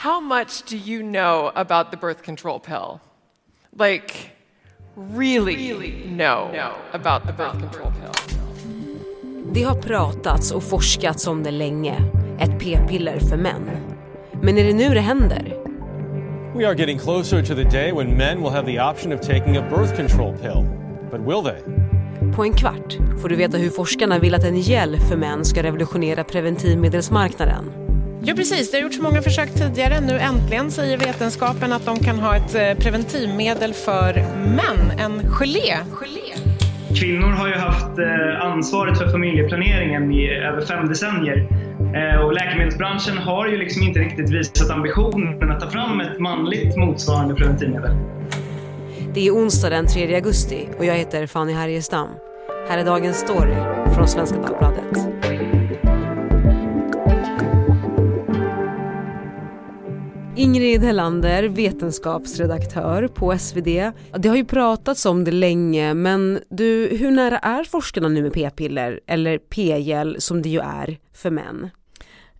How much do you know about the birth control pill? Like, really, really know about the birth control pill? Det har pratats och forskats om det länge. Ett p-piller för män. Men är det nu det händer? We are getting closer to the day when men will have the option of taking a birth control pill. But will they? På en kvart får du veta hur forskarna vill att en gel för män ska revolutionera preventivmedelsmarknaden. Ja precis, det har gjorts många försök tidigare. Nu äntligen säger vetenskapen att de kan ha ett eh, preventivmedel för män, en gelé. gelé. Kvinnor har ju haft eh, ansvaret för familjeplaneringen i över fem decennier. Eh, och läkemedelsbranschen har ju liksom inte riktigt visat ambitionen att ta fram ett manligt motsvarande preventivmedel. Det är onsdag den 3 augusti och jag heter Fanny Härgestam. Här är dagens story från Svenska Dagbladet. Ingrid Hellander, vetenskapsredaktör på SvD. Det har ju pratats om det länge, men du, hur nära är forskarna nu med p-piller, eller p-gel som det ju är för män?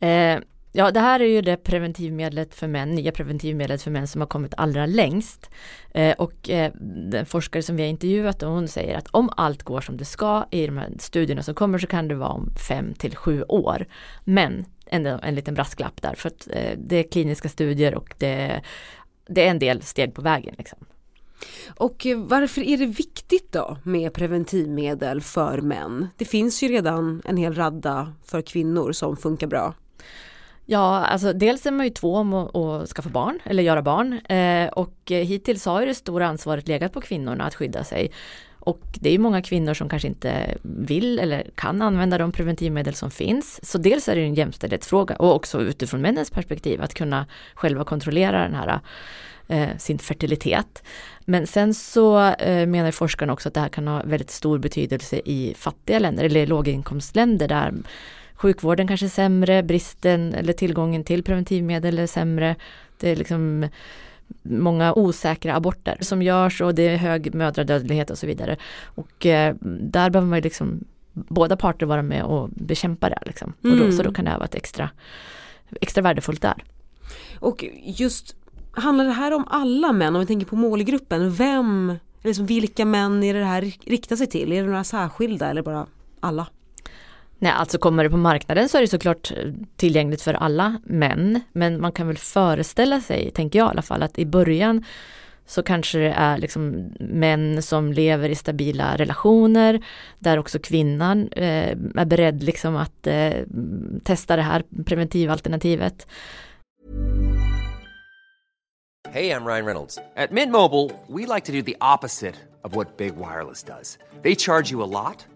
Eh, ja, det här är ju det preventivmedlet för män, nya preventivmedlet för män som har kommit allra längst. Eh, och eh, den forskare som vi har intervjuat, hon säger att om allt går som det ska i de här studierna som kommer så kan det vara om fem till sju år. Men en, en liten brasklapp där för att eh, det är kliniska studier och det, det är en del steg på vägen. Liksom. Och varför är det viktigt då med preventivmedel för män? Det finns ju redan en hel radda för kvinnor som funkar bra. Ja, alltså dels är man ju två om att, att skaffa barn eller göra barn eh, och eh, hittills har ju det stora ansvaret legat på kvinnorna att skydda sig. Och det är många kvinnor som kanske inte vill eller kan använda de preventivmedel som finns. Så dels är det en jämställdhetsfråga och också utifrån männens perspektiv att kunna själva kontrollera den här eh, sin fertilitet. Men sen så eh, menar forskarna också att det här kan ha väldigt stor betydelse i fattiga länder eller låginkomstländer där sjukvården kanske är sämre, bristen eller tillgången till preventivmedel är sämre. Det är liksom många osäkra aborter som görs och det är hög mödradödlighet och så vidare. Och eh, där behöver man ju liksom båda parter vara med och bekämpa det. Liksom. Mm. Och då, mm. så då kan det här vara ett extra, extra värdefullt där. Och just, handlar det här om alla män, om vi tänker på målgruppen, vem, liksom vilka män är det här riktar sig till? Är det några särskilda eller bara alla? Nej, alltså kommer det på marknaden så är det såklart eh, tillgängligt för alla män. Men man kan väl föreställa sig, tänker jag i alla fall, att i början så kanske det är liksom män som lever i stabila relationer där också kvinnan eh, är beredd liksom att eh, testa det här preventivalternativet. Hej, jag Ryan Reynolds. På Midmobile vill vi like to do opposite of vad Big Wireless gör. De laddar dig mycket.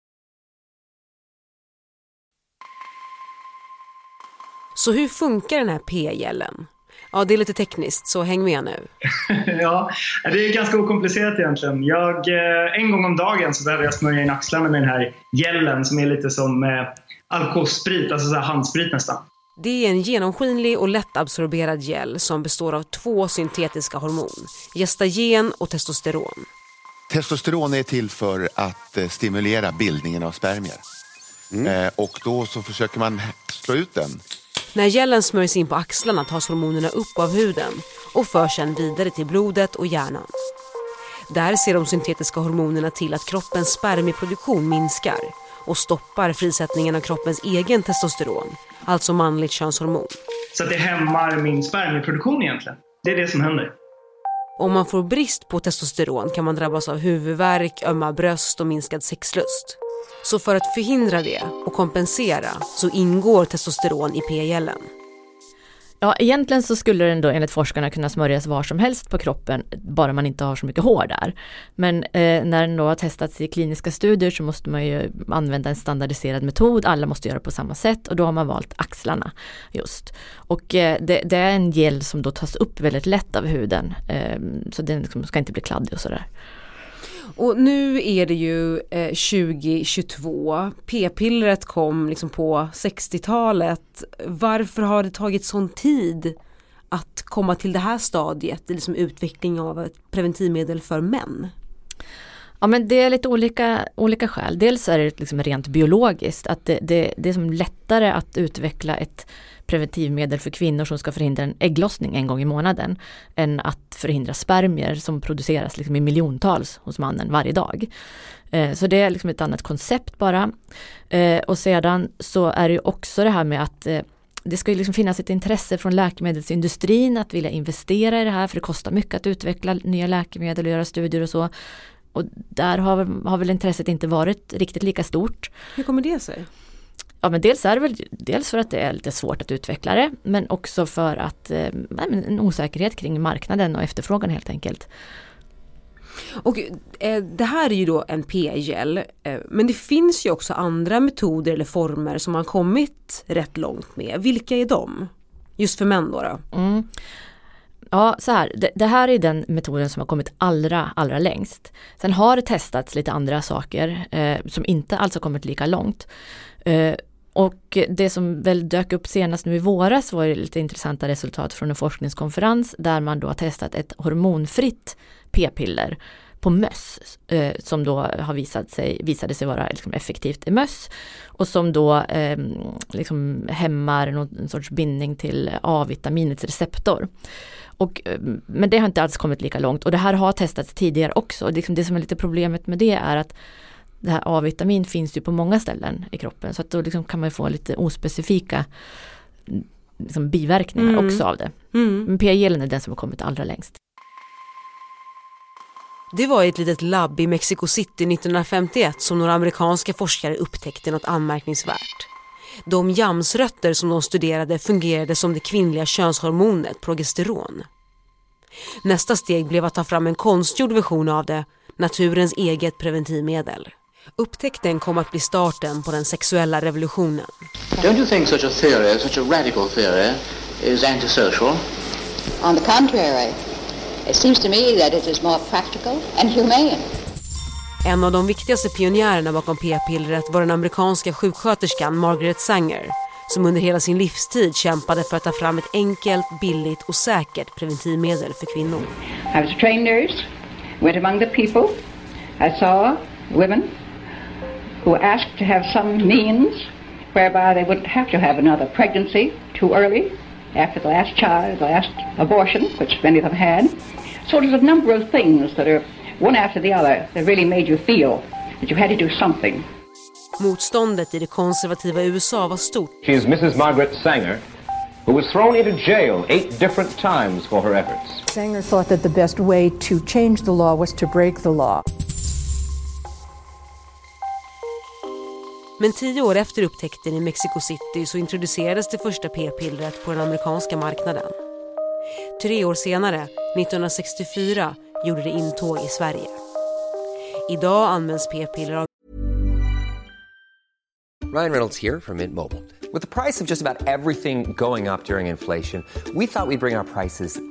Så hur funkar den här p-gällen? Ja, det är lite tekniskt, så häng med nu. ja, det är ganska okomplicerat egentligen. Jag, eh, en gång om dagen så behöver jag smörja in axlarna med den här gällen som är lite som eh, alkoholsprit, alltså så handsprit nästan. Det är en genomskinlig och lättabsorberad gel som består av två syntetiska hormon, gestagen och testosteron. Testosteron är till för att eh, stimulera bildningen av spermier. Mm. Eh, och då så försöker man slå ut den när gällen smörjs in på axlarna tas hormonerna upp av huden och förs sedan vidare till blodet och hjärnan. Där ser de syntetiska hormonerna till att kroppens spermieproduktion minskar och stoppar frisättningen av kroppens egen testosteron, alltså manligt könshormon. Så det hämmar min spermieproduktion egentligen. Det är det som händer. Om man får brist på testosteron kan man drabbas av huvudvärk, ömma bröst och minskad sexlust. Så för att förhindra det och kompensera så ingår testosteron i p-gällen. Ja, egentligen så skulle den då enligt forskarna kunna smörjas var som helst på kroppen, bara man inte har så mycket hår där. Men eh, när den då har testats i kliniska studier så måste man ju använda en standardiserad metod, alla måste göra på samma sätt och då har man valt axlarna just. Och eh, det, det, är en gel som då tas upp väldigt lätt av huden, eh, så den liksom ska inte bli kladdig och sådär. Och nu är det ju eh, 2022, p-pillret kom liksom på 60-talet. Varför har det tagit sån tid att komma till det här stadiet, liksom utveckling av ett preventivmedel för män? Ja men det är lite olika, olika skäl. Dels är det liksom rent biologiskt, att det, det, det är som lättare att utveckla ett preventivmedel för kvinnor som ska förhindra en ägglossning en gång i månaden än att förhindra spermier som produceras liksom i miljontals hos mannen varje dag. Eh, så det är liksom ett annat koncept bara. Eh, och sedan så är det också det här med att eh, det ska ju liksom finnas ett intresse från läkemedelsindustrin att vilja investera i det här för det kostar mycket att utveckla nya läkemedel och göra studier och så. Och där har, har väl intresset inte varit riktigt lika stort. Hur kommer det sig? Ja men dels är det väl dels för att det är lite svårt att utveckla det men också för att eh, en osäkerhet kring marknaden och efterfrågan helt enkelt. Och eh, det här är ju då en p-gel eh, men det finns ju också andra metoder eller former som man kommit rätt långt med. Vilka är de? Just för män då? då? Mm. Ja, så här, det, det, här är den metoden som har kommit allra, allra längst. Sen har det testats lite andra saker eh, som inte alls har kommit lika långt. Eh, och det som väl dök upp senast nu i våras var ju lite intressanta resultat från en forskningskonferens där man då har testat ett hormonfritt p-piller på möss eh, som då har visat sig, visade sig vara liksom effektivt i möss och som då eh, liksom hämmar någon sorts bindning till A-vitaminets receptor. Och, eh, men det har inte alls kommit lika långt och det här har testats tidigare också. Och liksom det som är lite problemet med det är att det här A-vitamin finns ju på många ställen i kroppen så att då liksom kan man få lite ospecifika liksom biverkningar mm. också av det. Mm. Men p-gelen är den som har kommit allra längst. Det var i ett litet labb i Mexico City 1951 som några amerikanska forskare upptäckte något anmärkningsvärt. De jamsrötter som de studerade fungerade som det kvinnliga könshormonet progesteron. Nästa steg blev att ta fram en konstgjord version av det, naturens eget preventivmedel. Upptäckten kom att bli starten på den sexuella revolutionen. Don't you think such a theory, such a radical theory, is antisocial? On the contrary, it seems to me that it is more practical and humane. En av de viktigaste pionjärerna bakom p-pillret var den amerikanska sjuksköterskan Margaret Sanger som under hela sin livstid kämpade för att ta fram ett enkelt, billigt och säkert preventivmedel för kvinnor. I was a trained nurse, went among the people, I saw women who asked to have some means whereby they wouldn't have to have another pregnancy too early after the last child, the last abortion, which many of them had. So there's a number of things that are one after the other that really made you feel that you had to do something. Motståndet i det konservativa USA var stort. She is Mrs. Margaret Sanger, who was thrown into jail eight different times for her efforts. Sanger thought that the best way to change the law was to break the law. Men tio år efter upptäckten i Mexico City så introducerades det första p-pillret på den amerikanska marknaden. Tre år senare, 1964, gjorde det intåg i Sverige. Idag används p-piller av Ryan Reynolds här från Mint Mobile. Med priset på nästan allt som går upp under inflationen, trodde vi att vi skulle bring våra priser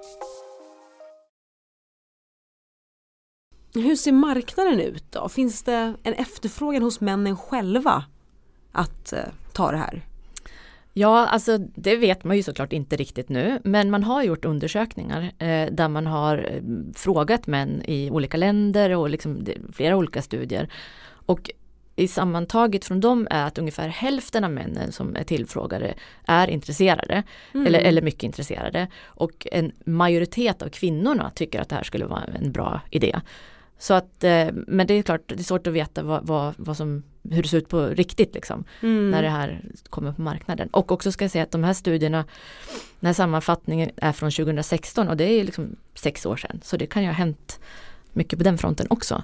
Hur ser marknaden ut då? Finns det en efterfrågan hos männen själva att eh, ta det här? Ja, alltså det vet man ju såklart inte riktigt nu, men man har gjort undersökningar eh, där man har eh, frågat män i olika länder och liksom flera olika studier. Och i sammantaget från dem är att ungefär hälften av männen som är tillfrågade är intresserade mm. eller, eller mycket intresserade och en majoritet av kvinnorna tycker att det här skulle vara en bra idé. Så att, eh, men det är klart, det är svårt att veta vad, vad, vad som, hur det ser ut på riktigt liksom, mm. när det här kommer på marknaden. Och också ska jag säga att de här studierna, den här sammanfattningen är från 2016 och det är liksom sex år sedan. Så det kan ju ha hänt mycket på den fronten också.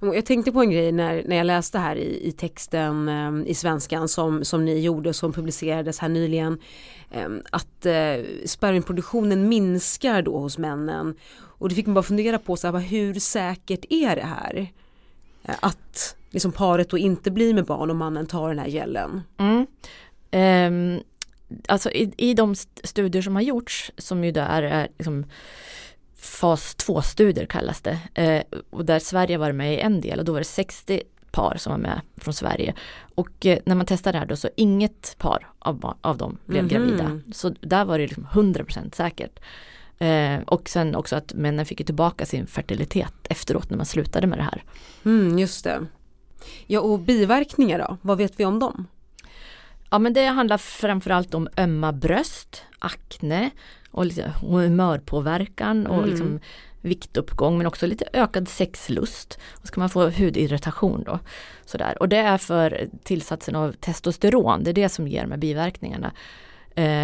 Jag tänkte på en grej när, när jag läste här i, i texten eh, i svenskan som, som ni gjorde som publicerades här nyligen. Eh, att eh, spermieproduktionen minskar då hos männen. Och det fick man bara fundera på så här, hur säkert är det här? Eh, att liksom paret då inte blir med barn och mannen tar den här gällen. Mm. Um, alltså i, i de studier som har gjorts som ju där är liksom fas 2-studier kallas det. Eh, och där Sverige var med i en del och då var det 60 par som var med från Sverige. Och eh, när man testade det här då så inget par av, av dem blev mm -hmm. gravida. Så där var det liksom 100% säkert. Eh, och sen också att männen fick tillbaka sin fertilitet efteråt när man slutade med det här. Mm, just det. Ja och biverkningar då, vad vet vi om dem? Ja men det handlar framförallt om ömma bröst, akne och lite humörpåverkan och mm. liksom viktuppgång men också lite ökad sexlust. Och så kan man få hudirritation då. Sådär. Och det är för tillsatsen av testosteron, det är det som ger de här biverkningarna.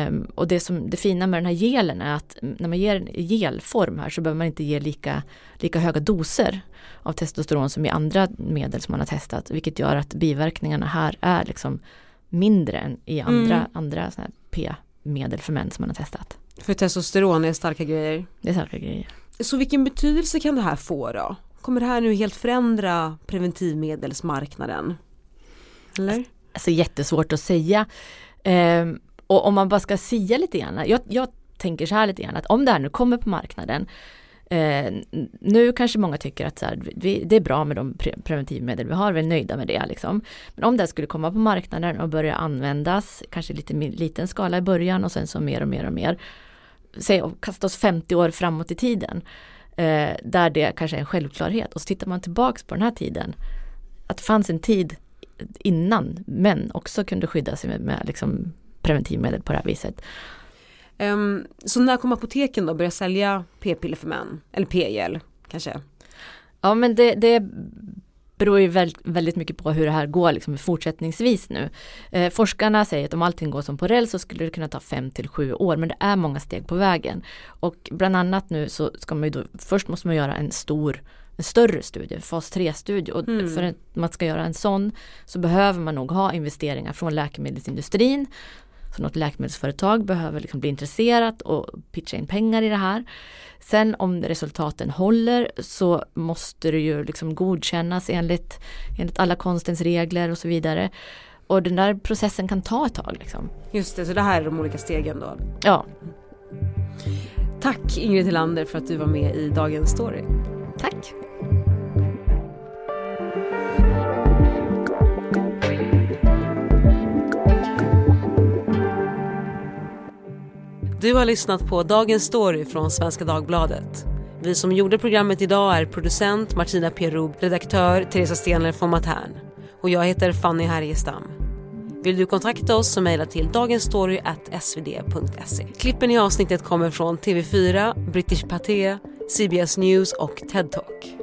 Um, och det, som, det fina med den här gelen är att när man ger en gelform här så behöver man inte ge lika, lika höga doser av testosteron som i andra medel som man har testat. Vilket gör att biverkningarna här är liksom mindre än i andra, mm. andra p-medel för män som man har testat. För testosteron är starka grejer? Det är starka grejer. Så vilken betydelse kan det här få då? Kommer det här nu helt förändra preventivmedelsmarknaden? Eller? Alltså jättesvårt att säga. Um, och om man bara ska sia lite grann. Jag, jag tänker så här lite grann att om det här nu kommer på marknaden Eh, nu kanske många tycker att så här, vi, det är bra med de pre preventivmedel vi har, vi är nöjda med det. Liksom. Men om det skulle komma på marknaden och börja användas, kanske lite liten skala i början och sen så mer och mer och mer. Säg kasta oss 50 år framåt i tiden. Eh, där det kanske är en självklarhet. Och så tittar man tillbaks på den här tiden. Att det fanns en tid innan män också kunde skydda sig med, med liksom preventivmedel på det här viset. Um, så när kommer apoteken då börja sälja p-piller för män? Eller p-gel kanske? Ja men det, det beror ju väldigt mycket på hur det här går liksom fortsättningsvis nu. Eh, forskarna säger att om allting går som på räls så skulle det kunna ta fem till sju år men det är många steg på vägen. Och bland annat nu så ska man ju då, först måste man göra en stor en större studie, fas 3-studie och mm. för att man ska göra en sån så behöver man nog ha investeringar från läkemedelsindustrin så något läkemedelsföretag behöver liksom bli intresserat och pitcha in pengar i det här. Sen om resultaten håller så måste det ju liksom godkännas enligt, enligt alla konstens regler och så vidare. Och den där processen kan ta ett tag. Liksom. Just det, så det här är de olika stegen då? Ja. Tack Ingrid Tillander för att du var med i Dagens Story. Tack. Du har lyssnat på Dagens Story från Svenska Dagbladet. Vi som gjorde programmet idag är producent Martina Perub, redaktör Teresa Stenler von Matern och jag heter Fanny Härgestam. Vill du kontakta oss så mejla till dagensstory.svd.se. Klippen i avsnittet kommer från TV4, British Pathé, CBS News och TED Talk.